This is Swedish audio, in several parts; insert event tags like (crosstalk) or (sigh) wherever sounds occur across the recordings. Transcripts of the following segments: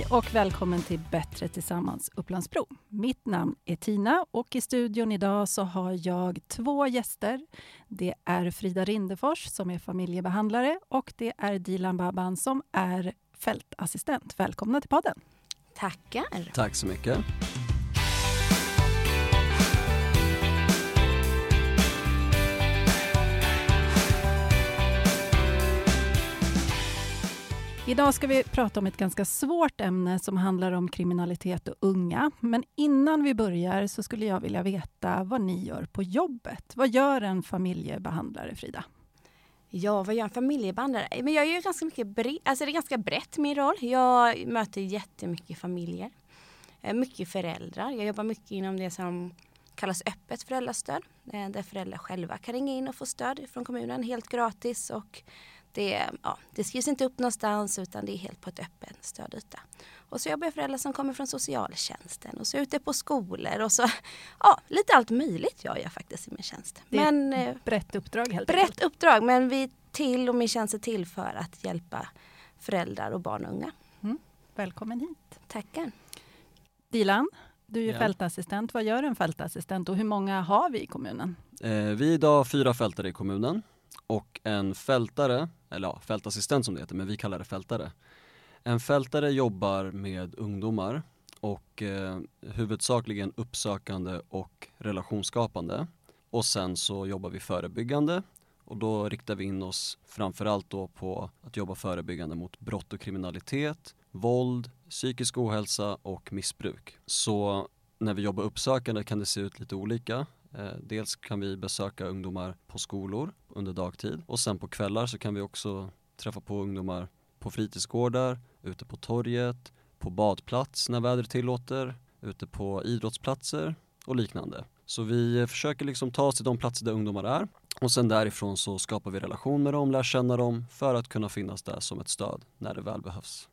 Hej och välkommen till Bättre tillsammans Upplandsbro. Mitt namn är Tina och i studion idag så har jag två gäster. Det är Frida Rindefors som är familjebehandlare och det är Dilan Baban som är fältassistent. Välkomna till podden. Tackar. Tack så mycket. Idag ska vi prata om ett ganska svårt ämne som handlar om kriminalitet och unga. Men innan vi börjar så skulle jag vilja veta vad ni gör på jobbet. Vad gör en familjebehandlare, Frida? Ja, vad gör en familjebehandlare? Men jag gör ganska mycket bre- alltså det är ganska brett min roll. Jag möter jättemycket familjer. Eh, mycket föräldrar. Jag jobbar mycket inom det som kallas öppet föräldrastöd. Eh, där föräldrar själva kan ringa in och få stöd från kommunen helt gratis. Och det, ja, det skrivs inte upp någonstans utan det är helt på ett öppen stödyta. Och så jobbar jag föräldrar som kommer från socialtjänsten och så ute på skolor och så ja, lite allt möjligt gör jag faktiskt i min tjänst. Det är Men, eh, ett brett uppdrag helt brett enkelt. uppdrag men vi till och min tjänst är till för att hjälpa föräldrar och barn och unga. Välkommen hit. Tackar. Dilan, du är Ja. fältassistent. Vad gör en fältassistent och hur många har vi i kommunen? Eh, vi är idag fyra fältare i kommunen och en fältare, eller ja, fältassistent som det heter, men vi kallar det fältare. En fältare jobbar med ungdomar och eh, huvudsakligen uppsökande och relationsskapande. Och sen så jobbar vi förebyggande och då riktar vi in oss framförallt då på att jobba förebyggande mot brott och kriminalitet, våld, psykisk ohälsa och missbruk. Så när vi jobbar uppsökande kan det se ut lite olika. Eh, dels kan vi besöka ungdomar på skolor under dagtid och sen på kvällar så kan vi också träffa på ungdomar på fritidsgårdar, ute på torget, på badplats när vädret tillåter, ute på idrottsplatser och liknande. Så vi försöker liksom ta oss till de platser där ungdomar är och sen därifrån så skapar vi relation med dem, lär känna dem för att kunna finnas där som ett stöd när det väl behövs.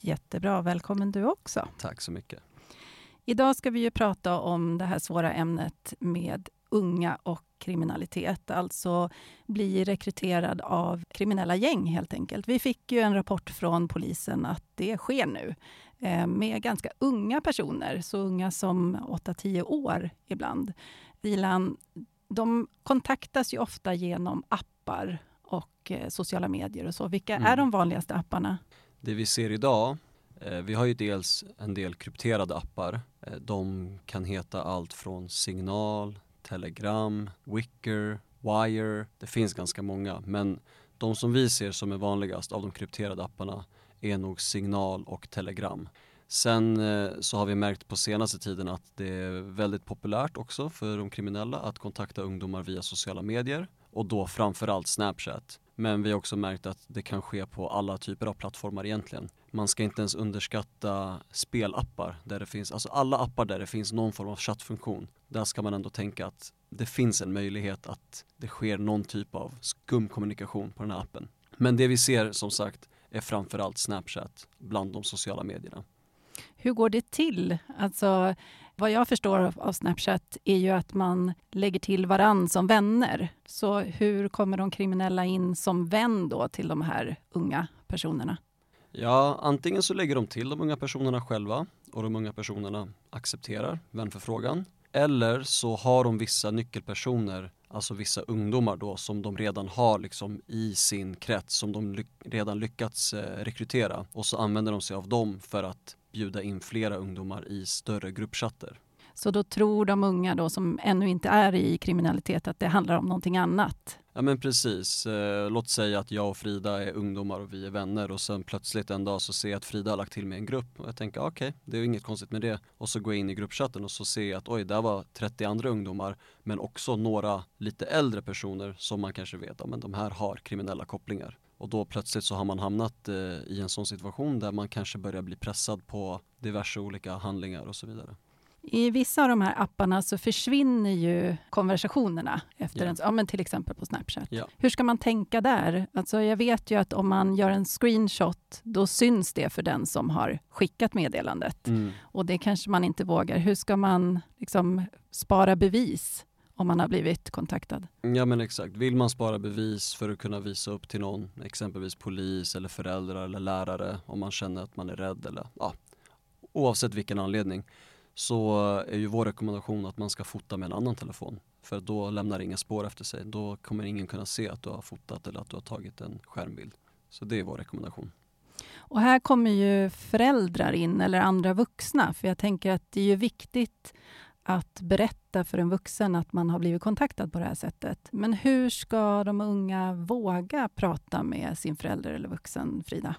Jättebra, välkommen du också. Tack så mycket. Idag ska vi ju prata om det här svåra ämnet med unga och kriminalitet, alltså bli rekryterad av kriminella gäng helt enkelt. Vi fick ju en rapport från polisen att det sker nu eh, med ganska unga personer, så unga som 8-10 år ibland. Dilan, de kontaktas ju ofta genom appar och eh, sociala medier och så. Vilka Mm. är de vanligaste apparna? Det vi ser idag, eh, vi har ju dels en del krypterade appar. De kan heta allt från Signal, Telegram, Wicker, Wire. Det finns ganska många men de som vi ser som är vanligast av de krypterade apparna är nog Signal och Telegram. Sen eh, så har vi märkt på senaste tiden att det är väldigt populärt också för de kriminella att kontakta ungdomar via sociala medier och då framförallt Snapchat. Men vi har också märkt att det kan ske på alla typer av plattformar egentligen. Man ska inte ens underskatta spelappar där det finns, alltså alla appar där det finns någon form av chattfunktion. Där ska man ändå tänka att det finns en möjlighet att det sker någon typ av skum kommunikation på den här appen. Men det vi ser som sagt är framförallt Snapchat bland de sociala medierna. Hur går det till? Alltså, vad jag förstår av- Snapchat är ju att man lägger till varann som vänner. Så hur kommer de kriminella in som vän då till de här unga personerna? Ja, antingen så lägger de till de unga personerna själva och de unga personerna accepterar vänförfrågan. Eller så har de vissa nyckelpersoner, alltså vissa ungdomar då som de redan har liksom i sin krets som de ly- redan lyckats eh, rekrytera och så använder de sig av dem för att bjuda in flera ungdomar i större gruppchatter. Så då tror de unga då som ännu inte är i kriminalitet att det handlar om någonting annat. Ja men precis, eh, låt säga att jag och Frida är ungdomar och vi är vänner och sen plötsligt en dag så ser jag att Frida har lagt till mig en grupp och jag tänker okej, det är inget konstigt med det och så går jag in i gruppchatten och så ser jag att oj, där var 30 andra ungdomar men också några lite äldre personer som man kanske vet, ja men de här har kriminella kopplingar. Och då plötsligt så har man hamnat eh, i en sån situation där man kanske börjar bli pressad på diverse olika handlingar och så vidare. I vissa av de här apparna så försvinner ju konversationerna efter Ja. en, ja, men till exempel på Snapchat. Ja. Hur ska man tänka där? Alltså jag vet ju att om man gör en screenshot, då syns det för den som har skickat meddelandet. Mm. Och det kanske man inte vågar. Hur ska man liksom spara bevis om man har blivit kontaktad. Ja men exakt, vill man spara bevis för att kunna visa upp till någon, exempelvis polis eller föräldrar eller lärare om man känner att man är rädd eller ja, oavsett vilken anledning så är ju vår rekommendation att man ska fota med en annan telefon. För då lämnar det inga spår efter sig. Då kommer ingen kunna se att du har fotat eller att du har tagit en skärmbild. Så det är vår rekommendation. Och här kommer ju föräldrar in, eller andra vuxna. För jag tänker att det är ju viktigt att berätta för en vuxen att man har blivit kontaktad på det här sättet. Men hur ska de unga våga prata med sin förälder eller vuxen, Frida?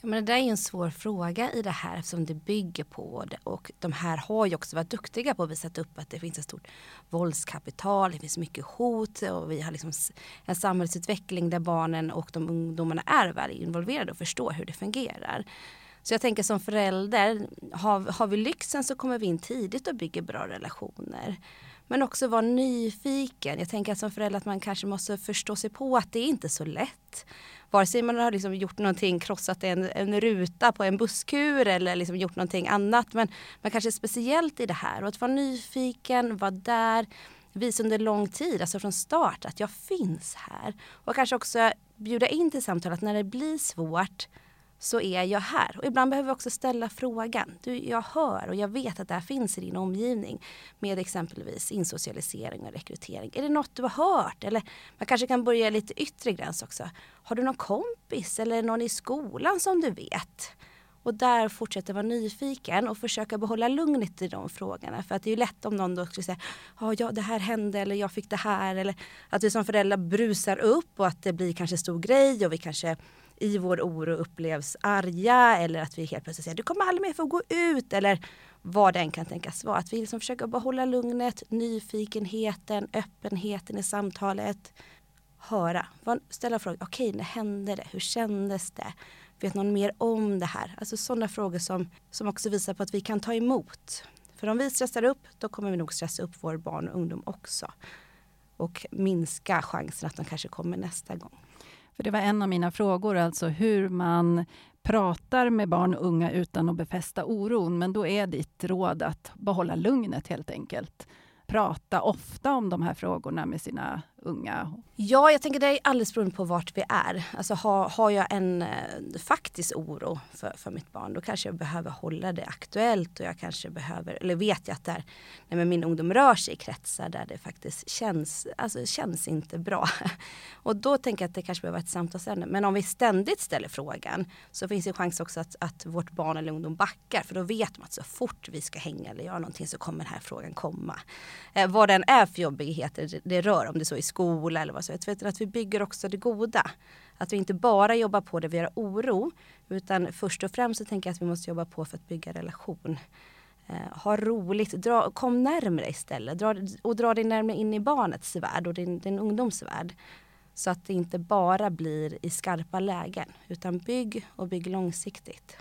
Ja, men det där är en svår fråga i det här eftersom det bygger på det. Och de här har ju också varit duktiga på att visa upp att det finns ett stort våldskapital, det finns mycket hot och vi har liksom en samhällsutveckling där barnen och de ungdomarna är väl involverade och förstår hur det fungerar. Så jag tänker som förälder, har, har vi lyxen så kommer vi in tidigt och bygger bra relationer. Men också vara nyfiken. Jag tänker att som förälder att man kanske måste förstå sig på att det är inte så lätt. Vare sig man har liksom gjort någonting, krossat en, en ruta på en busskur eller liksom gjort någonting annat. Men man kanske är speciellt i det här. Och att vara nyfiken, vara där, visa under lång tid, alltså från start att jag finns här. Och kanske också bjuda in till samtal att när det blir svårt så är jag här. Och ibland behöver vi också ställa frågan. Du, jag hör och jag vet att det här finns i din omgivning med exempelvis insocialisering och rekrytering. Är det något du har hört? Eller man kanske kan börja lite yttre gräns också. Har du någon kompis eller någon i skolan som du vet? Och där fortsätta vara nyfiken och försöka behålla lugnet i de frågorna. För att det är ju lätt om någon då skulle säga oh, ja det här hände eller jag fick det här. Eller att vi som föräldrar brusar upp och att det blir kanske stor grej och vi kanske i vår oro upplevs arga eller att vi helt plötsligt säger du kommer aldrig mer få gå ut eller vad det än kan tänkas vara. Att vi liksom försöker behålla lugnet, nyfikenheten, öppenheten i samtalet. Höra, ställa frågor. Okej, när hände det? Hur kändes det? Vet någon mer om det här? Alltså sådana frågor som, som också visar på att vi kan ta emot. För om vi stressar upp, då kommer vi nog stressa upp vår barn och ungdom också. Och minska chansen att de kanske kommer nästa gång. För det var en av mina frågor, alltså hur man pratar med barn och unga utan att befästa oron. Men då är ditt råd att behålla lugnet helt enkelt prata ofta om de här frågorna med sina unga? Ja, jag tänker det är alldeles beroende på vart vi är. Alltså har, har jag en eh, faktisk oro för, för mitt barn då kanske jag behöver hålla det aktuellt och jag kanske behöver, eller vet jag att där, nej, min ungdom rör sig i kretsar där det faktiskt känns, alltså känns inte bra. (laughs) och då tänker jag att det kanske behöver vara ett samtalsämne. Men om vi ständigt ställer frågan så finns det chans också att, att vårt barn eller ungdom backar för då vet man att så fort vi ska hänga eller göra någonting så kommer den här frågan komma eh, vad den är för jobbigheter det rör, om det så är skola eller vad så. utan att vi bygger också det goda. Att vi inte bara jobbar på det vi har oro, utan först och främst så tänker jag att vi måste jobba på för att bygga relation. Eh, ha roligt, dra, kom närmre istället dra, och dra dig närmre in i barnets värld och din, din ungdomsvärld. Så att det inte bara blir i skarpa lägen, utan bygg och bygg långsiktigt.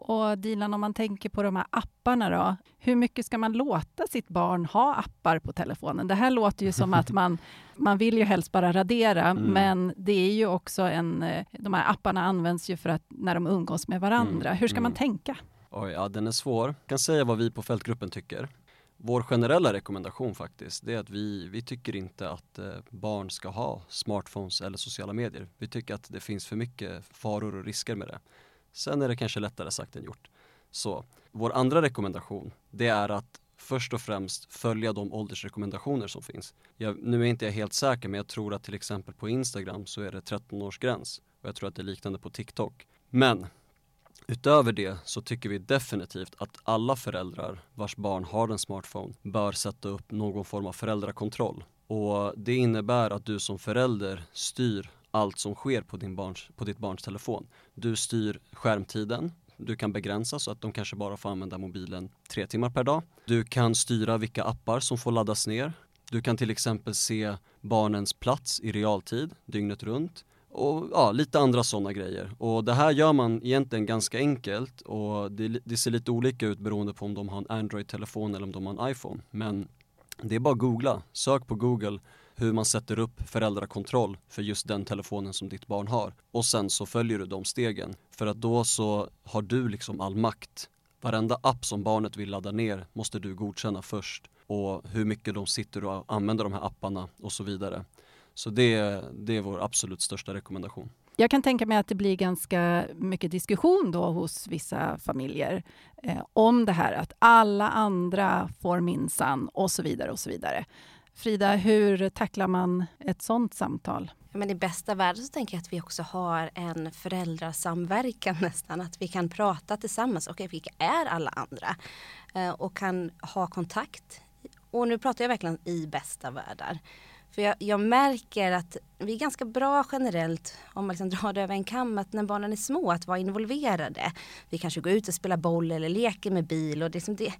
Och Dilan, om man tänker på de här apparna då. Hur mycket ska man låta sitt barn ha appar på telefonen? Det här låter ju som att man, (laughs) man vill ju helst bara radera, mm. men det är ju också en... Eh, de här apparna används ju för att när de umgås med varandra. Mm. Hur ska mm. man tänka? Oj, ja den är svår. Jag kan säga vad vi på fältgruppen tycker. Vår generella rekommendation faktiskt, det är att vi, vi tycker inte att eh, barn ska ha smartphones eller sociala medier. Vi tycker att det finns för mycket faror och risker med det. Sen är det kanske lättare sagt än gjort. Så vår andra rekommendation, det är att först och främst följa de åldersrekommendationer som finns. Jag, nu är inte jag helt säker men jag tror att till exempel på Instagram så är det 13-årsgräns och jag tror att det är liknande på TikTok. Men utöver det så tycker vi definitivt att alla föräldrar vars barn har en smartphone bör sätta upp någon form av föräldrakontroll. Och det innebär att du som förälder styr allt som sker på, din barns, på ditt barns telefon. Du styr skärmtiden, du kan begränsa så att de kanske bara får använda mobilen tre timmar per dag. Du kan styra vilka appar som får laddas ner. Du kan till exempel se barnens plats i realtid, dygnet runt. Och ja, lite andra sådana grejer. Och det här gör man egentligen ganska enkelt och det, det ser lite olika ut beroende på om de har en Android-telefon eller om de har en iPhone. Men det är bara att googla, sök på Google hur man sätter upp föräldrakontroll för just den telefonen som ditt barn har. Och sen så följer du de stegen. För att då så har du liksom all makt. Varenda app som barnet vill ladda ner måste du godkänna först. och hur mycket de sitter och använder de här apparna och så vidare. Så det, det är vår absolut största rekommendation. Jag kan tänka mig att det blir ganska mycket diskussion då hos vissa familjer eh, om det här att alla andra får minsann och så vidare och så vidare. Frida, hur tacklar man ett sånt samtal? Men I bästa världen så tänker jag att vi också har en föräldrasamverkan (laughs) nästan. Att vi kan prata tillsammans. Okej, okay, vilka är alla andra? Eh, och kan ha kontakt. Och nu pratar jag verkligen i bästa världar. För jag, jag, märker att vi är ganska bra generellt, om man liksom (laughs) drar det över en kam, att när barnen är små att vara involverade. Vi kanske går ut och spelar boll eller leker med bil och det, liksom det,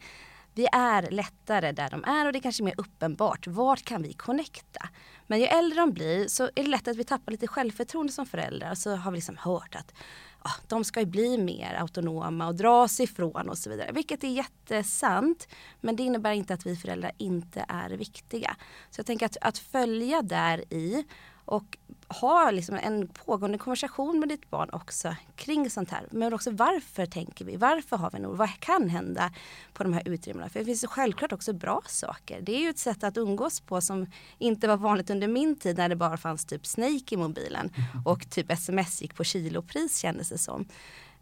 vi är lättare där de är och det är kanske är mer uppenbart. Vart kan vi connecta? Men ju äldre de blir så är det lätt att vi tappar lite självförtroende som föräldrar. Så har vi liksom hört att ah, de ska ju bli mer autonoma och dra sig ifrån och så vidare. Vilket är jättesant. Men det innebär inte att vi föräldrar inte är viktiga. Så jag tänker att, att följa där i och ha liksom en pågående konversation med ditt barn också kring sånt här. Men också varför tänker vi? Varför har vi en oro? Vad kan hända på de här utrymmena? För det finns självklart också bra saker. Det är ju ett sätt att umgås på som inte var vanligt under min tid när det bara fanns typ Snake i mobilen och typ sms gick på kilopris kändes det som.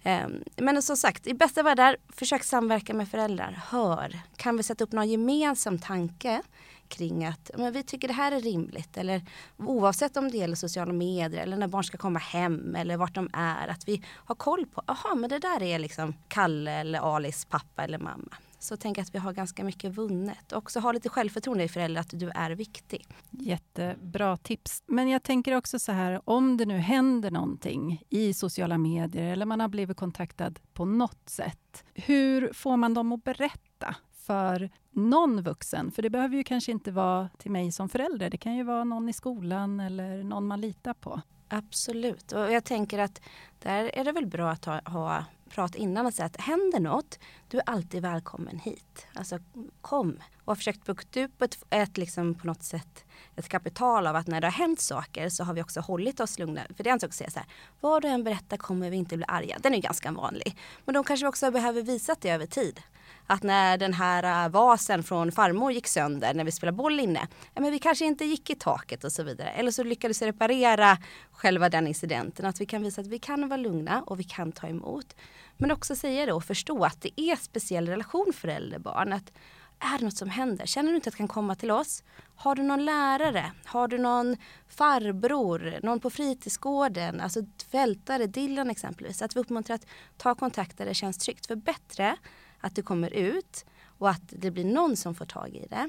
Ehm, men som sagt, i bästa världar, försök samverka med föräldrar. Hör, kan vi sätta upp någon gemensam tanke? Kring att men vi tycker det här är rimligt. Eller oavsett om det gäller sociala medier eller när barn ska komma hem eller vart de är. Att vi har koll på, jaha men det där är liksom Kalle eller Alis pappa eller mamma. Så tänk att vi har ganska mycket vunnet. Också ha lite självförtroende i föräldrar att du är viktig. Jättebra tips. Men jag tänker också så här, om det nu händer någonting i sociala medier eller man har blivit kontaktad på något sätt. Hur får man dem att berätta? För någon vuxen. För det behöver ju kanske inte vara till mig som förälder. Det kan ju vara någon i skolan eller någon man litar på. Absolut. Och jag tänker att där är det väl bra att ha, ha prat innan och säga att händer något, du är alltid välkommen hit. Alltså kom. Och har försökt bygga upp ett, ett liksom på något sätt ett kapital av att när det har hänt saker så har vi också hållit oss lugna. För det är en sak att säga så här, vad du än berättar kommer vi inte bli arga. Den är ganska vanlig. Men de kanske också behöver visa det över tid att när den här äh, vasen från farmor gick sönder när vi spelade boll inne, ja, men vi kanske inte gick i taket och så vidare. Eller så lyckades vi reparera själva den incidenten. Att vi kan visa att vi kan vara lugna och vi kan ta emot. Men också säga det och förstå att det är speciell relation förälder-barn. Att är det något som händer? Känner du inte att det kan komma till oss? Har du någon lärare? Har du någon farbror? Någon på fritidsgården? Alltså fältare, Dylan exempelvis. Att vi uppmuntrar att ta kontakt där det känns tryggt. För bättre att det kommer ut och att det blir någon som får tag i det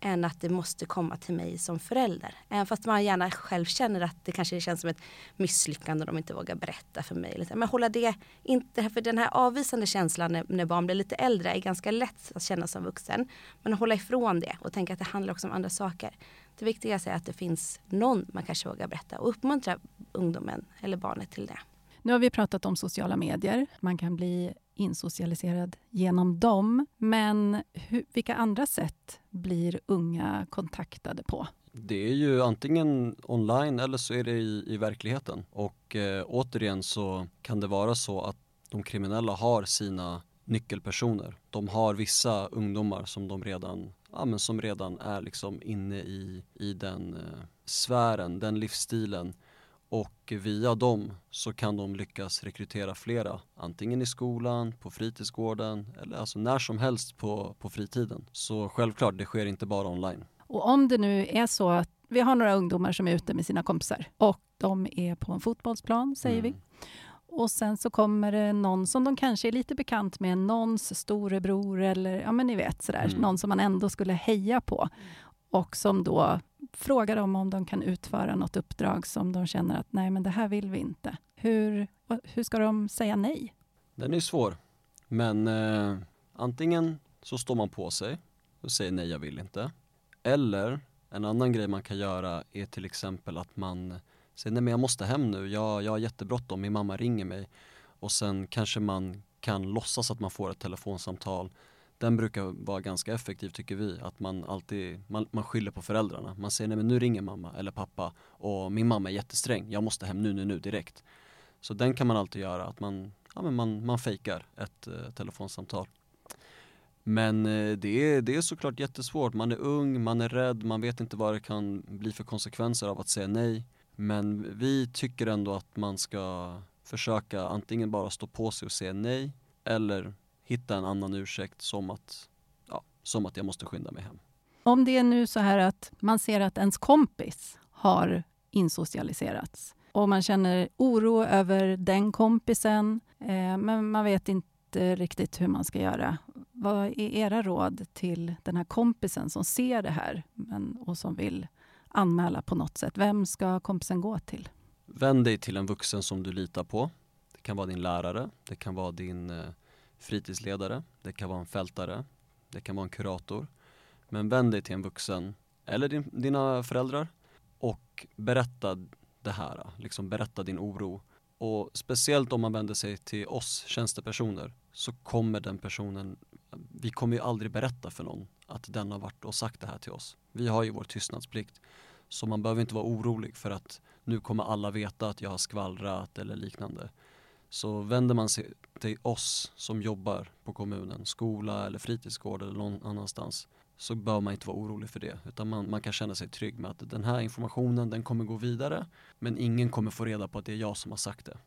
än att det måste komma till mig som förälder. Även fast man gärna själv känner att det kanske känns som ett misslyckande om de inte vågar berätta för mig. Liksom, Men hålla det inte, för den här avvisande känslan när, när barn blir lite äldre är ganska lätt att känna som vuxen. Men hålla ifrån det och tänka att det handlar också om andra saker. Det viktigaste är att det finns någon man kanske vågar berätta och uppmuntra ungdomen eller barnet till det. Nu har vi pratat om sociala medier. Man kan bli insocialiserad genom dem. Men hur, vilka andra sätt blir unga kontaktade på? Det är ju antingen online eller så är det i, i verkligheten. Och eh, återigen så kan det vara så att de kriminella har sina nyckelpersoner. De har vissa ungdomar som de redan, ja, men som redan är liksom inne i, i den eh, sfären, den livsstilen och via dem så kan de lyckas rekrytera flera, antingen i skolan, på fritidsgården eller alltså när som helst på, på fritiden. Så självklart, det sker inte bara online. Och om det nu är så att vi har några ungdomar som är ute med sina kompisar och de är på en fotbollsplan, säger mm. vi. Och sen så kommer det någon som de kanske är lite bekant med, någons storebror eller ja men ni vet sådär, mm. någon som man ändå skulle heja på och som då Fråga dem om de kan utföra något uppdrag som de känner att nej, men det här vill vi inte. Hur, hur ska de säga nej? Den är svår, men eh, antingen så står man på sig och säger nej, jag vill inte. Eller en annan grej man kan göra är till exempel att man säger nej, men jag måste hem nu, jag, jag har jättebråttom, min mamma ringer mig. Och sen kanske man kan låtsas att man får ett telefonsamtal den brukar vara ganska effektiv tycker vi. Att man alltid, man, man skyller på föräldrarna. Man säger nej men nu ringer mamma eller pappa och min mamma är jättesträng, jag måste hem nu, nu, nu direkt. Så den kan man alltid göra, att man, ja, men man, man fejkar ett eh, telefonsamtal. Men eh, det är, det är såklart jättesvårt. Man är ung, man är rädd, man vet inte vad det kan bli för konsekvenser av att säga nej. Men vi tycker ändå att man ska försöka antingen bara stå på sig och säga nej eller hitta en annan ursäkt som att, ja, som att jag måste skynda mig hem. Om det är nu så här att man ser att ens kompis har insocialiserats och man känner oro över den kompisen eh, men man vet inte riktigt hur man ska göra. Vad är era råd till den här kompisen som ser det här men, och som vill anmäla på något sätt? Vem ska kompisen gå till? Vänd dig till en vuxen som du litar på. Det kan vara din lärare, det kan vara din eh, fritidsledare, det kan vara en fältare, det kan vara en kurator. Men vänd dig till en vuxen eller din, dina föräldrar och berätta det här, liksom berätta din oro. Och speciellt om man vänder sig till oss tjänstepersoner så kommer den personen, vi kommer ju aldrig berätta för någon att den har varit och sagt det här till oss. Vi har ju vår tystnadsplikt. Så man behöver inte vara orolig för att nu kommer alla veta att jag har skvallrat eller liknande. Så vänder man sig till oss som jobbar på kommunen, skola eller fritidsgård eller någon annanstans så bör man inte vara orolig för det utan man, man kan känna sig trygg med att den här informationen den kommer gå vidare men ingen kommer få reda på att det är jag som har sagt det.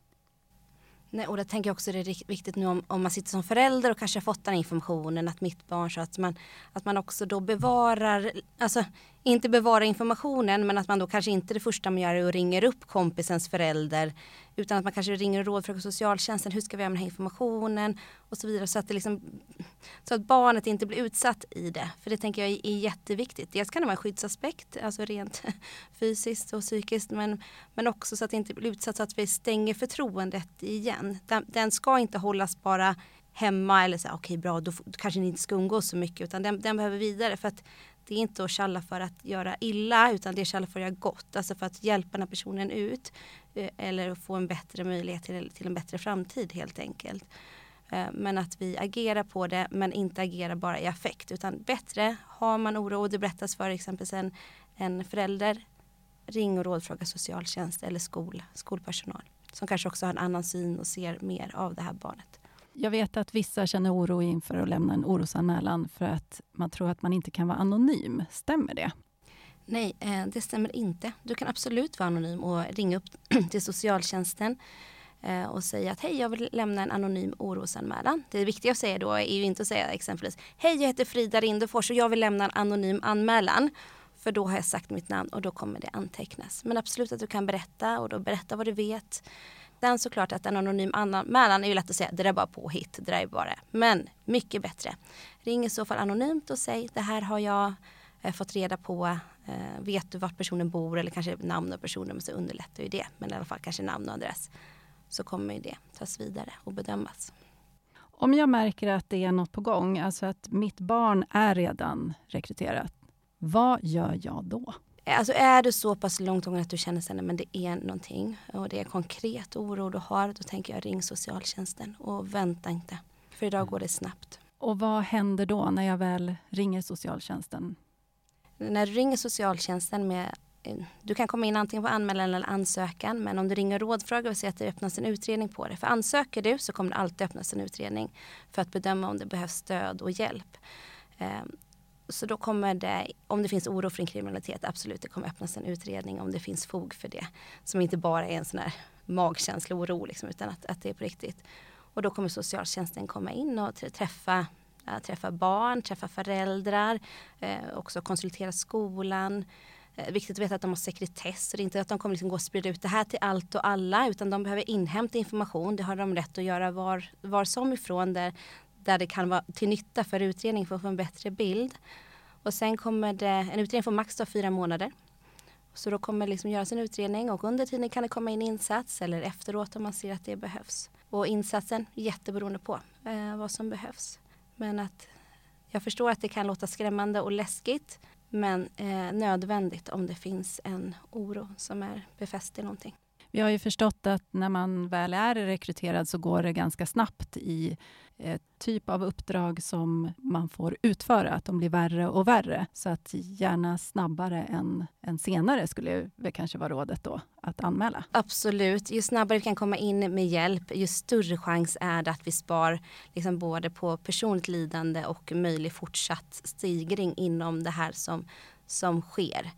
Nej, och det tänker jag också det är viktigt nu om, om man sitter som förälder och kanske har fått den informationen att mitt barn så att man, att man också då bevarar, alltså inte bevarar informationen men att man då kanske inte det första man gör är att ringer upp kompisens förälder utan att man kanske ringer och rådfrågar socialtjänsten, hur ska vi göra med den här informationen och så vidare så att, det liksom, så att barnet inte blir utsatt i det. För det tänker jag är jätteviktigt. Dels kan det vara en skyddsaspekt, alltså rent (laughs) fysiskt och psykiskt men, men också så att det inte blir utsatt så att vi stänger förtroendet igen. Den, den ska inte hållas bara hemma eller så okej okay, bra då, då kanske ni inte ska umgås så mycket utan den, den behöver vidare för att det är inte att tjalla för att göra illa utan det är tjalla för att göra gott. Alltså för att hjälpa den här personen ut. Eh, eller få en bättre möjlighet till, till en bättre framtid helt enkelt. Eh, men att vi agerar på det men inte agerar bara i affekt. Utan bättre, har man oro och det berättas för exempelvis en, en förälder. Ring och rådfråga socialtjänst eller skol, skolpersonal. Som kanske också har en annan syn och ser mer av det här barnet. Jag vet att vissa känner oro inför att lämna en orosanmälan för att man tror att man inte kan vara anonym. Stämmer det? Nej, eh, det stämmer inte. Du kan absolut vara anonym och ringa upp (clears throat) till socialtjänsten eh, och säga att hej, jag vill lämna en anonym orosanmälan. Det viktiga att säga då är ju inte att säga exempelvis hej, jag heter Frida Rindefors och jag vill lämna en anonym anmälan. För då har jag sagt mitt namn och då kommer det antecknas. Men absolut att du kan berätta och då berätta vad du vet. Sen såklart att en anonym anmälan är ju lätt att säga, det där är bara påhitt, det där är bara. Men mycket bättre. Ring i så fall anonymt och säg, det här har jag eh, fått reda på. Eh, vet du vart personen bor eller kanske namn och personnummer så underlättar ju det. Men i alla fall kanske namn och adress. Så kommer ju det tas vidare och bedömas. Om jag märker att det är något på gång, alltså att mitt barn är redan rekryterat, vad gör jag då? Alltså är du så pass långt gången att du känner sig, men det är någonting och det är konkret oro du har, då tänker jag ring socialtjänsten och vänta inte. För idag går det snabbt. Och vad händer då när jag väl ringer socialtjänsten? När du ringer socialtjänsten med eh, du kan komma in antingen på anmälan eller ansökan men om du ringer rådfråga vill säga att det öppnas en utredning på det. För ansöker du så kommer det alltid öppnas en utredning för att bedöma om det behövs stöd och hjälp. Så då kommer det, om det finns oro för en kriminalitet, absolut det kommer öppnas en utredning om det finns fog för det. Som inte bara är en sån här magkänsla-oro liksom, utan att, att det är på riktigt. Och då kommer socialtjänsten komma in och träffa, äh, träffa barn, träffa föräldrar, äh, också konsultera skolan. Äh, viktigt att veta att de har sekretess, så det är inte att de kommer liksom gå och sprida ut det här till allt och alla utan de behöver inhämta information. Det har de rätt att göra var, var som ifrån där, där det kan vara till nytta för utredningen för att få en bättre bild. Och sen kommer det, en utredning får max ta fyra månader. Så då kommer det liksom göras en utredning och under tiden kan det komma in insats eller efteråt om man ser att det behövs. Och insatsen jätteberoende på eh, vad som behövs. Men att jag förstår att det kan låta skrämmande och läskigt men eh, nödvändigt om det finns en oro som är befäst i någonting. Vi har ju förstått att när man väl är rekryterad så går det ganska snabbt i ett typ av uppdrag som man får utföra, att de blir värre och värre. Så att gärna snabbare än, än senare skulle väl kanske vara rådet då, att anmäla. Absolut, ju snabbare vi kan komma in med hjälp, ju större chans är det att vi spar liksom både på personligt lidande och möjlig fortsatt stigring inom det här som, som sker.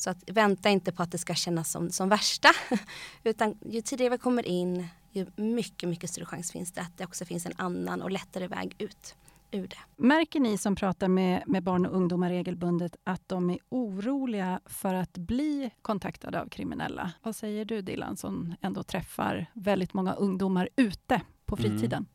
Så att vänta inte på att det ska kännas som, som värsta. (laughs) Utan ju tidigare vi kommer in, ju mycket, mycket större chans finns det att det också finns en annan och lättare väg ut ur det. Märker ni som pratar med, med barn och ungdomar regelbundet att de är oroliga för att bli kontaktade av kriminella? Vad säger du Dilan som ändå träffar väldigt många ungdomar ute på mm. fritiden? Mm.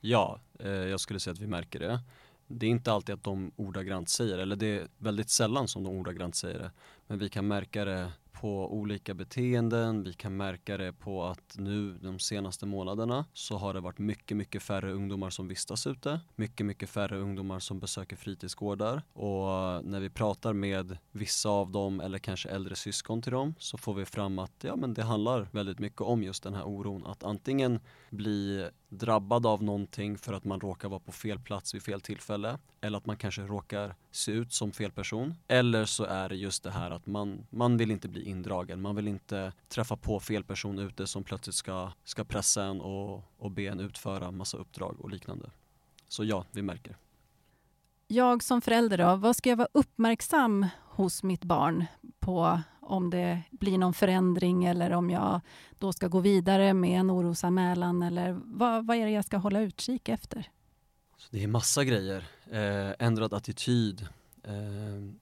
Ja, eh, jag skulle säga att vi märker det. Det är inte alltid att de ordagrant säger eller det är väldigt sällan som de ordagrant säger det. Men vi kan märka det på olika beteenden. Vi kan märka det på att nu de senaste månaderna så har det varit mycket, mycket färre ungdomar som vistas ute. Mycket, mycket färre ungdomar som besöker fritidsgårdar. Och när vi pratar med vissa av dem eller kanske äldre syskon till dem så får vi fram att ja, men det handlar väldigt mycket om just den här oron. Att antingen bli drabbad av någonting för att man råkar vara på fel plats vid fel tillfälle eller att man kanske råkar se ut som fel person. Eller så är det just det här att man, man vill inte bli indragen, man vill inte träffa på fel person ute som plötsligt ska, ska pressa en och, och be en utföra massa uppdrag och liknande. Så ja, vi märker. Jag som förälder då, vad ska jag vara uppmärksam hos mitt barn på om det blir någon förändring eller om jag då ska gå vidare med en orosanmälan eller vad, vad är det jag ska hålla utkik efter? Så det är massa grejer. Eh, ändrad attityd. Eh,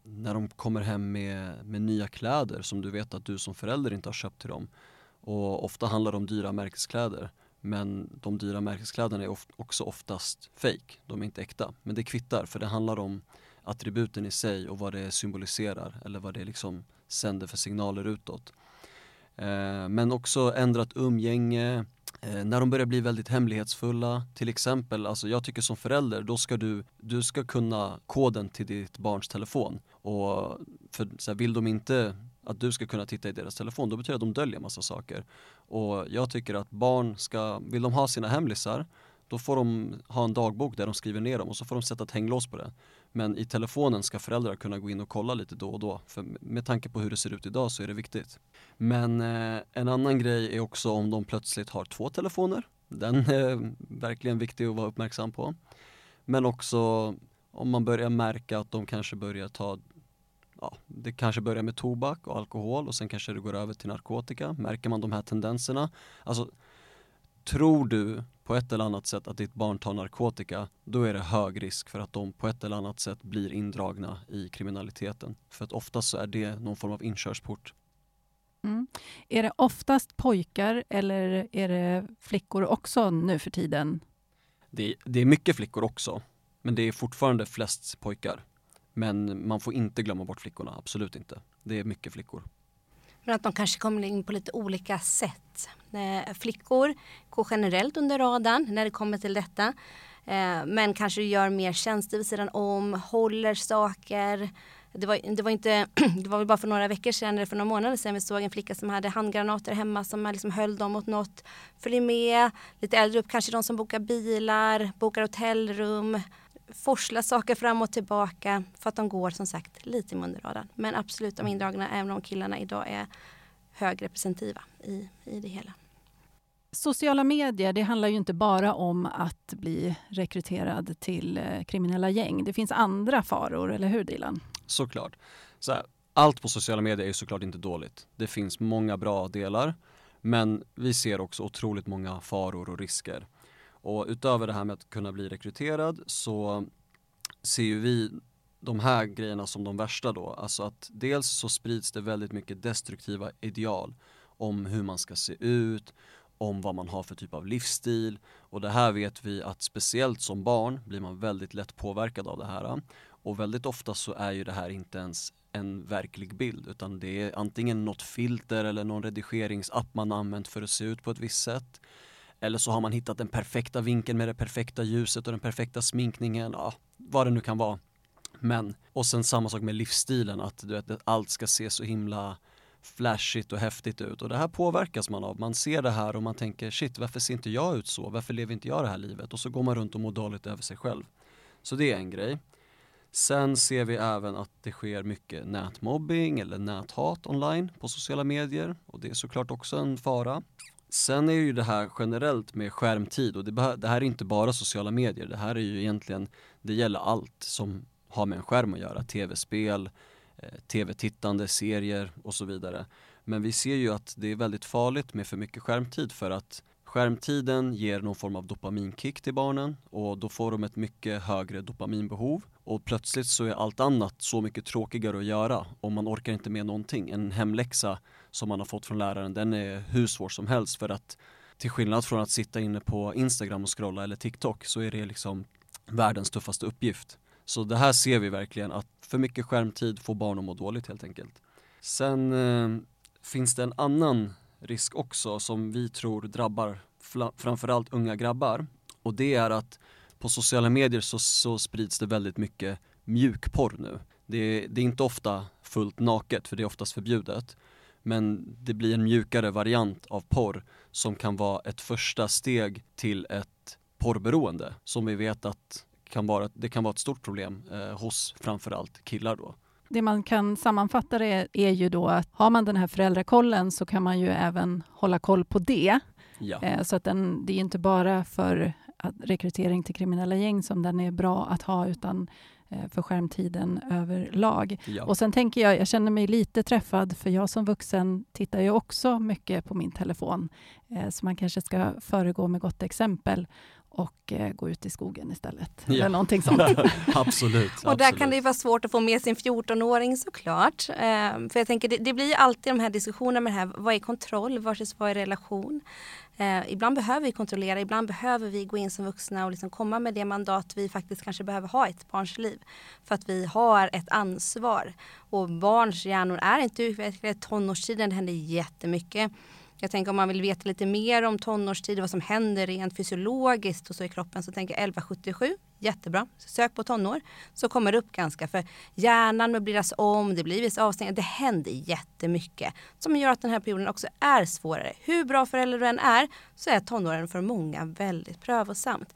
när de kommer hem med, med nya kläder som du vet att du som förälder inte har köpt till dem. Och ofta handlar det om dyra märkeskläder. Men de dyra märkeskläderna är of också oftast fake. De är inte äkta. Men det kvittar för det handlar om attributen i sig och vad det symboliserar eller vad det liksom sänder för signaler utåt. Eh, men också ändrat umgänge, eh, när de börjar bli väldigt hemlighetsfulla, till exempel, alltså jag tycker som förälder, då ska du, du ska kunna koden till ditt barns telefon. Och för så här, vill de inte att du ska kunna titta i deras telefon, då betyder det att de döljer massa saker. Och jag tycker att barn ska, vill de ha sina hemlisar, då får de ha en dagbok där de skriver ner dem och så får de sätta ett hänglås på det. Men i telefonen ska föräldrar kunna gå in och kolla lite då och då. För med tanke på hur det ser ut idag så är det viktigt. Men eh, en annan grej är också om de plötsligt har två telefoner. Den (laughs) är verkligen viktig att vara uppmärksam på. Men också om man börjar märka att de kanske börjar ta Ja, det kanske börjar med tobak och alkohol och sen kanske det går över till narkotika. Märker man de här tendenserna? Alltså, tror du på ett eller annat sätt att ditt barn tar narkotika, då är det hög risk för att de på ett eller annat sätt blir indragna i kriminaliteten. För att oftast så är det någon form av inkörsport. Mm. Är det oftast pojkar eller är det flickor också nu för tiden? Det, det är mycket flickor också, men det är fortfarande flest pojkar. Men man får inte glömma bort flickorna, absolut inte. Det är mycket flickor. Men att de kanske kommer in på lite olika sätt. Eh, flickor går generellt under radarn när det kommer till detta. Eh, men kanske gör mer tjänster vid sidan om, håller saker. Det var, det var inte, (clears throat) det var väl bara för några veckor sedan eller för några månader sedan vi såg en flicka som hade handgranater hemma som liksom höll dem mot något. Följer med, lite äldre upp kanske de som bokar bilar, bokar hotellrum, forsla saker fram och tillbaka för att de går som sagt lite i munradan. Men absolut de indragna, även om killarna idag är högrepresentativa i, i det hela. Sociala medier, det handlar ju inte bara om att bli rekryterad till eh, kriminella gäng. Det finns andra faror, eller hur Dilan? Såklart. Så här, allt på sociala medier är såklart inte dåligt. Det finns många bra delar. Men vi ser också otroligt många faror och risker. Och utöver det här med att kunna bli rekryterad så ser ju vi de här grejerna som de värsta då. Alltså att dels så sprids det väldigt mycket destruktiva ideal om hur man ska se ut, om vad man har för typ av livsstil. Och det här vet vi att speciellt som barn blir man väldigt lätt påverkad av det här. Och väldigt ofta så är ju det här inte ens en verklig bild utan det är antingen något filter eller någon redigeringsapp man använt för att se ut på ett visst sätt eller så har man hittat den perfekta vinkeln med det perfekta ljuset och den perfekta sminkningen, ja, vad det nu kan vara. Men, och sen samma sak med livsstilen, att du vet, allt ska se så himla flashigt och häftigt ut och det här påverkas man av. Man ser det här och man tänker shit varför ser inte jag ut så? Varför lever inte jag det här livet? Och så går man runt och mår dåligt över sig själv. Så det är en grej. Sen ser vi även att det sker mycket nätmobbing eller näthat online på sociala medier och det är såklart också en fara. Sen är ju det här generellt med skärmtid och det, det här är inte bara sociala medier, det här är ju egentligen, det gäller allt som har med en skärm att göra, tv-spel, eh, tv-tittande, serier och så vidare. Men vi ser ju att det är väldigt farligt med för mycket skärmtid för att skärmtiden ger någon form av dopaminkick till barnen och då får de ett mycket högre dopaminbehov och plötsligt så är allt annat så mycket tråkigare att göra och man orkar inte med någonting. En hemläxa som man har fått från läraren den är hur svår som helst för att till skillnad från att sitta inne på Instagram och scrolla eller TikTok så är det liksom världens tuffaste uppgift. Så det här ser vi verkligen att för mycket skärmtid får barn att må dåligt helt enkelt. Sen eh, finns det en annan risk också som vi tror drabbar framförallt unga grabbar och det är att på sociala medier så, så sprids det väldigt mycket mjukporr nu. Det, det är inte ofta fullt naket för det är oftast förbjudet men det blir en mjukare variant av porr som kan vara ett första steg till ett porrberoende som vi vet att kan vara, det kan vara ett stort problem eh, hos framförallt killar då. Det man kan sammanfatta det är ju då att har man den här föräldrakollen så kan man ju även hålla koll på det. Ja. Eh, så att den, det är inte bara för rekrytering till kriminella gäng som den är bra att ha utan för skärmtiden överlag. Ja. Och sen tänker jag, jag känner mig lite träffad för jag som vuxen tittar ju också mycket på min telefon. Eh, så man kanske ska föregå med gott exempel och eh, gå ut i skogen istället. Ja. Eller någonting sånt. (laughs) absolut. och där kan det vara svårt att få med sin 14-åring såklart. Eh, för jag tänker det, det, blir alltid de här diskussionerna med det här, vad är kontroll versus vad är relation? Eh, ibland behöver vi kontrollera, ibland behöver vi gå in som vuxna och liksom komma med det mandat vi faktiskt kanske behöver ha i ett barns liv. För att vi har ett ansvar. Och barns hjärnor är inte utvecklade, tonårstiden händer jättemycket. Jag tänker om man vill veta lite mer om tonårstid, vad som händer rent fysiologiskt och så i kroppen så tänker jag 1177, jättebra. Sök på tonår så kommer det upp ganska för hjärnan möbleras om, det blir vissa avstängningar, det händer jättemycket som gör att den här perioden också är svårare. Hur bra förälder du än är så är tonåren för många väldigt prövosamt.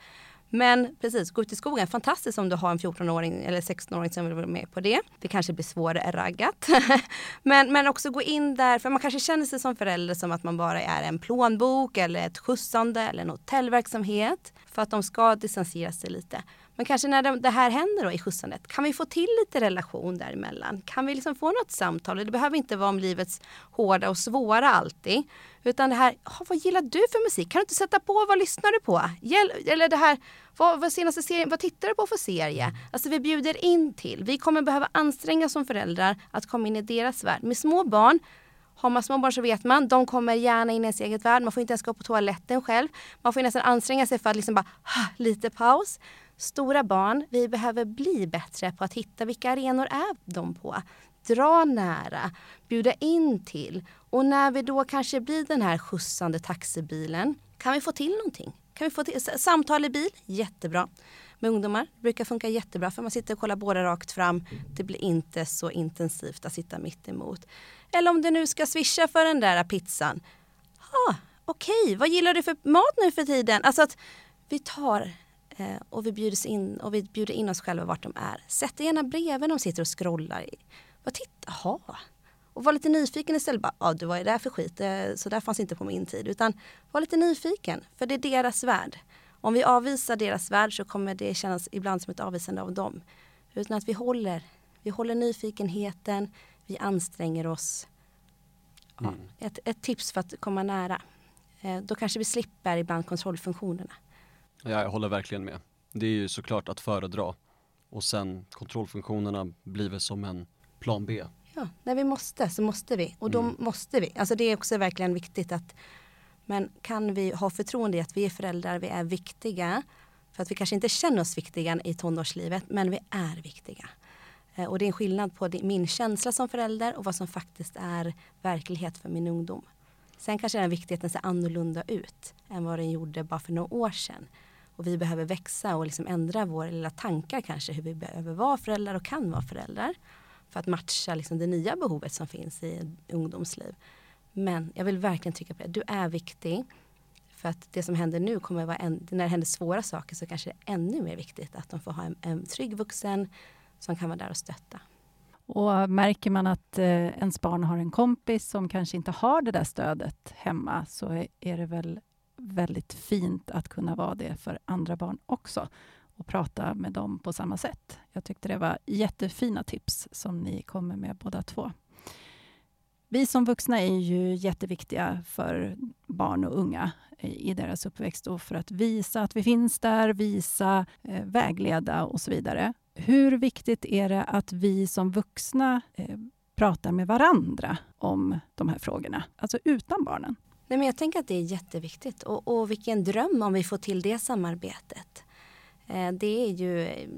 Men precis, gå ut i skogen. Fantastiskt om du har en 14-åring eller 16-åring som vill vara med på det. Det kanske blir svårare raggat. (laughs) men, men också gå in där, för man kanske känner sig som förälder som att man bara är en plånbok eller ett skjutsande eller en hotellverksamhet. För att de ska distansera sig lite. Men kanske när det här händer då i skjutsandet, kan vi få till lite relation däremellan? Kan vi liksom få något samtal? Det behöver inte vara om livets hårda och svåra alltid. Utan det här, oh, vad gillar du för musik? Kan du inte sätta på, vad lyssnar du på? Eller det här, vad, vad, senaste serien, vad tittar du på för serie? Alltså vi bjuder in till. Vi kommer behöva anstränga som föräldrar att komma in i deras värld. Med små barn har man små barn så vet man, de kommer gärna in i ens eget värld. Man får inte ens gå på toaletten själv. Man får nästan anstränga sig för att liksom bara, lite paus. Stora barn, vi behöver bli bättre på att hitta vilka arenor är de på. Dra nära, bjuda in till. Och när vi då kanske blir den här skjutsande taxibilen, kan vi få till någonting? Kan vi få till, samtal i bil, jättebra. Med ungdomar det brukar funka jättebra för man sitter och kollar båda rakt fram. Det blir inte så intensivt att sitta mitt emot. Eller om du nu ska swisha för den där pizzan. Ah, Okej, okay. vad gillar du för mat nu för tiden? Alltså att vi tar och vi bjuder, in, och vi bjuder in oss själva vart de är. Sätt gärna bredvid de sitter och scrollar. Bara titta, jaha. Och var lite nyfiken istället. Bara, ja, du var ju där för skit, eh, så där fanns inte på min tid. Utan var lite nyfiken, för det är deras värld. Om vi avvisar deras värld så kommer det kännas ibland som ett avvisande av dem. Utan att vi håller, vi håller nyfikenheten, vi anstränger oss. Ja, mm. ett, ett tips för att komma nära. Eh, då kanske vi slipper ibland kontrollfunktionerna. Ja, jag håller verkligen med. Det är ju såklart att föredra. Och sen kontrollfunktionerna blir väl som en plan B. Ja, när vi måste så måste vi. Och då mm. måste vi. Alltså det är också verkligen viktigt att men kan vi ha förtroende i att vi är föräldrar, vi är viktiga. För att vi kanske inte känner oss viktiga i tonårslivet, men vi är viktiga. Eh, och det är en skillnad på min känsla som förälder och vad som faktiskt är verklighet för min ungdom. Sen kanske den viktigheten ser annorlunda ut än vad den gjorde bara för några år sedan. Och vi behöver växa och liksom ändra våra lilla tankar kanske hur vi behöver vara föräldrar och kan vara föräldrar. för att matcha liksom det nya behovet som finns i ungdomsliv. Men jag vill verkligen trycka på det. Du är viktig. För att det som händer nu kommer att vara, en, när det händer svåra saker så kanske det är ännu mer viktigt att de får ha en, en trygg vuxen som kan vara där och stötta. Och märker man att eh, ens barn har en kompis som kanske inte har det där stödet hemma så är, är det väl väldigt fint att kunna vara det för andra barn också och prata med dem på samma sätt. Jag tyckte det var jättefina tips som ni kommer med båda två. Vi som vuxna är ju jätteviktiga för barn och unga i deras uppväxt och för att visa att vi finns där, visa, eh, vägleda och så vidare. Hur viktigt är det att vi som vuxna eh, pratar med varandra om de här frågorna, alltså utan barnen? Nej, men jag tänker att det är jätteviktigt och, och vilken dröm om vi får till det samarbetet. Eh, det är ju eh,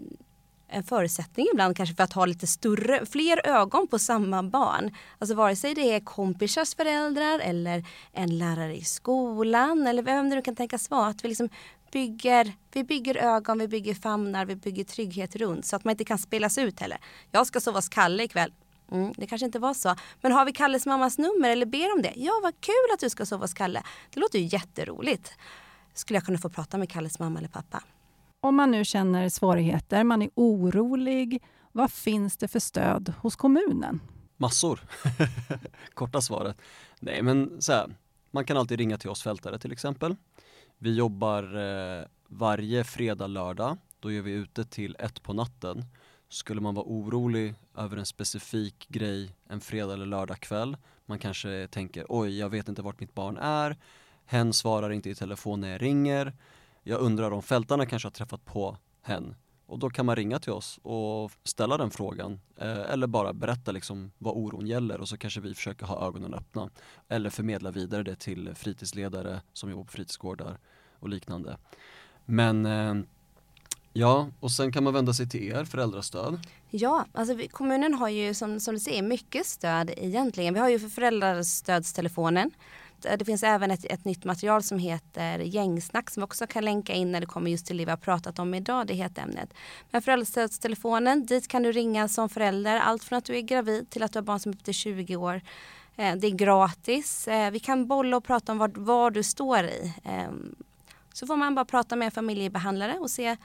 en förutsättning ibland kanske för att ha lite större, fler ögon på samma barn. Alltså vare sig det är kompisars föräldrar eller en lärare i skolan eller vem det nu kan tänkas vara. Att vi liksom bygger, vi bygger ögon, vi bygger famnar, vi bygger trygghet runt så att man inte kan spelas ut heller. Jag ska sova hos Kalle ikväll. Mm, det kanske inte var så. Men har vi Kalles mammas nummer eller ber om det? Ja, vad kul att du ska sova hos Kalle. Det låter ju jätteroligt. Skulle jag kunna få prata med Kalles mamma eller pappa? Om man nu känner svårigheter, man är orolig, vad finns det för stöd hos kommunen? Massor, (laughs) korta svaret. Nej men så här, man kan alltid ringa till oss fältare till exempel. Vi jobbar eh, varje fredag, lördag. Då är vi ute till ett på natten. Skulle man vara orolig över en specifik grej en fredag eller lördag kväll, man kanske tänker oj, jag vet inte vart mitt barn är, hen svarar inte i telefon när jag ringer, jag undrar om fältarna kanske har träffat på hen och då kan man ringa till oss och ställa den frågan eh, eller bara berätta liksom vad oron gäller och så kanske vi försöker ha ögonen öppna eller förmedla vidare det till fritidsledare som jobbar på fritidsgårdar och liknande. Men eh, ja, och sen kan man vända sig till er, föräldrastöd. Ja, alltså vi, kommunen har ju som, som du säger mycket stöd egentligen. Vi har ju för föräldrastödstelefonen Eh, det finns även ett, ett nytt material som heter Gängsnack som vi också kan länka in när det kommer just till det vi har pratat om idag, det heter ämnet. Men föräldrastödstelefonen, dit kan du ringa som förälder, allt från att du är gravid till att du har barn som är upp till 20 år. Eh, det är gratis. Eh, vi kan bolla och prata om var, var du står i. Ehm, så får man bara prata med en familjebehandlare och se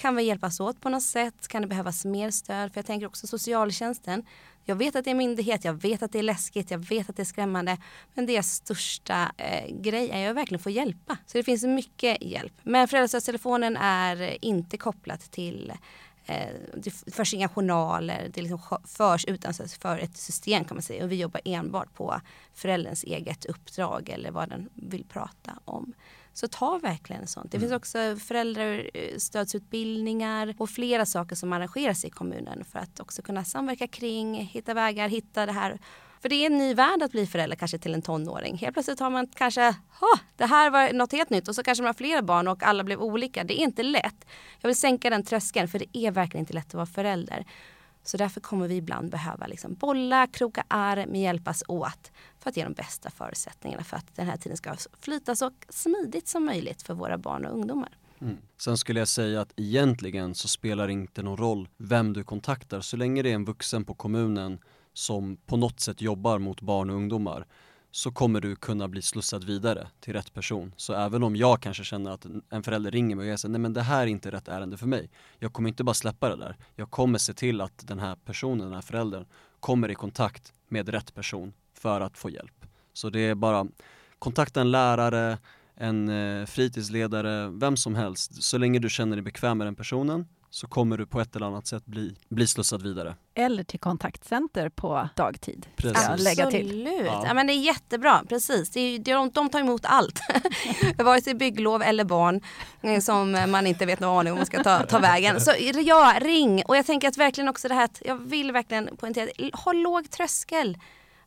kan vi hjälpas åt på något sätt? Kan det behövas mer stöd? För jag tänker också socialtjänsten. Jag vet att det är myndighet, jag vet att det är läskigt, jag vet att det är skrämmande. Men deras största eh, grej är att verkligen få hjälpa. Så det finns mycket hjälp. Men föräldrastödstelefonen är inte kopplat till eh, det förs inga journaler, det liksom förs utanför ett system kan man säga. Och vi jobbar enbart på förälderns eget uppdrag eller vad den vill prata om. Så ta verkligen sånt. Det mm. finns också föräldrastödsutbildningar och flera saker som arrangeras i kommunen för att också kunna samverka kring, hitta vägar, hitta det här för det är en ny värld att bli förälder kanske till en tonåring. Helt plötsligt har man kanske, det här var något helt nytt och så kanske man har flera barn och alla blev olika. Det är inte lätt. Jag vill sänka den tröskeln för det är verkligen inte lätt att vara förälder. Så därför kommer vi ibland behöva liksom bolla, kroka arm, hjälpas åt för att ge de bästa förutsättningarna för att den här tiden ska flyta så smidigt som möjligt för våra barn och ungdomar. Mm. Sen skulle jag säga att egentligen så spelar det inte någon roll vem du kontaktar så länge det är en vuxen på kommunen som på något sätt jobbar mot barn och ungdomar så kommer du kunna bli slussad vidare till rätt person. Så även om jag kanske känner att en förälder ringer mig och jag säger nej men det här är inte rätt ärende för mig. Jag kommer inte bara släppa det där. Jag kommer se till att den här personen, den här föräldern kommer i kontakt med rätt person för att få hjälp. Så det är bara kontakta en lärare, en eh, fritidsledare, vem som helst. Så länge du känner dig bekväm med den personen så kommer du på ett eller annat sätt bli, bli slussad vidare. Eller till kontaktcenter på dagtid. Precis. Absolut, ja. ja. men det är jättebra, precis. Det är, de, de tar emot allt. (laughs) Vare sig bygglov eller barn eh, som man inte vet någon aning om man ska ta, ta vägen. Så ja, ring! Och jag tänker att verkligen också det här att jag vill verkligen poängtera, ha låg tröskel.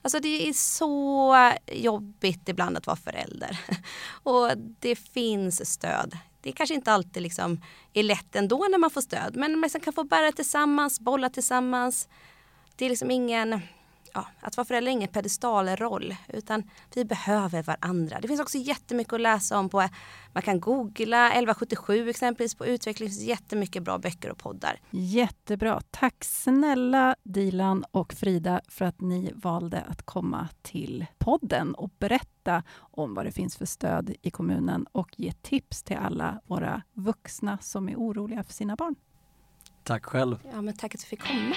Alltså det är så jobbigt ibland att vara förälder. (laughs) Och det finns stöd det kanske inte alltid liksom är lätt ändå när man får stöd. Men man liksom kan få bära tillsammans, bolla tillsammans. Det är liksom ingen ja, att vara förälder är ingen pedestalroll utan vi behöver varandra. Det finns också jättemycket att läsa om på, man kan googla 1177 exempelvis på utveckling, det finns jättemycket bra böcker och poddar. Jättebra. Tack snälla Dilan och Frida för att ni valde att komma till podden och berätta om vad det finns för stöd i kommunen och ge tips till alla våra vuxna som är oroliga för sina barn. Tack själv. Ja, men tack att du fick komma.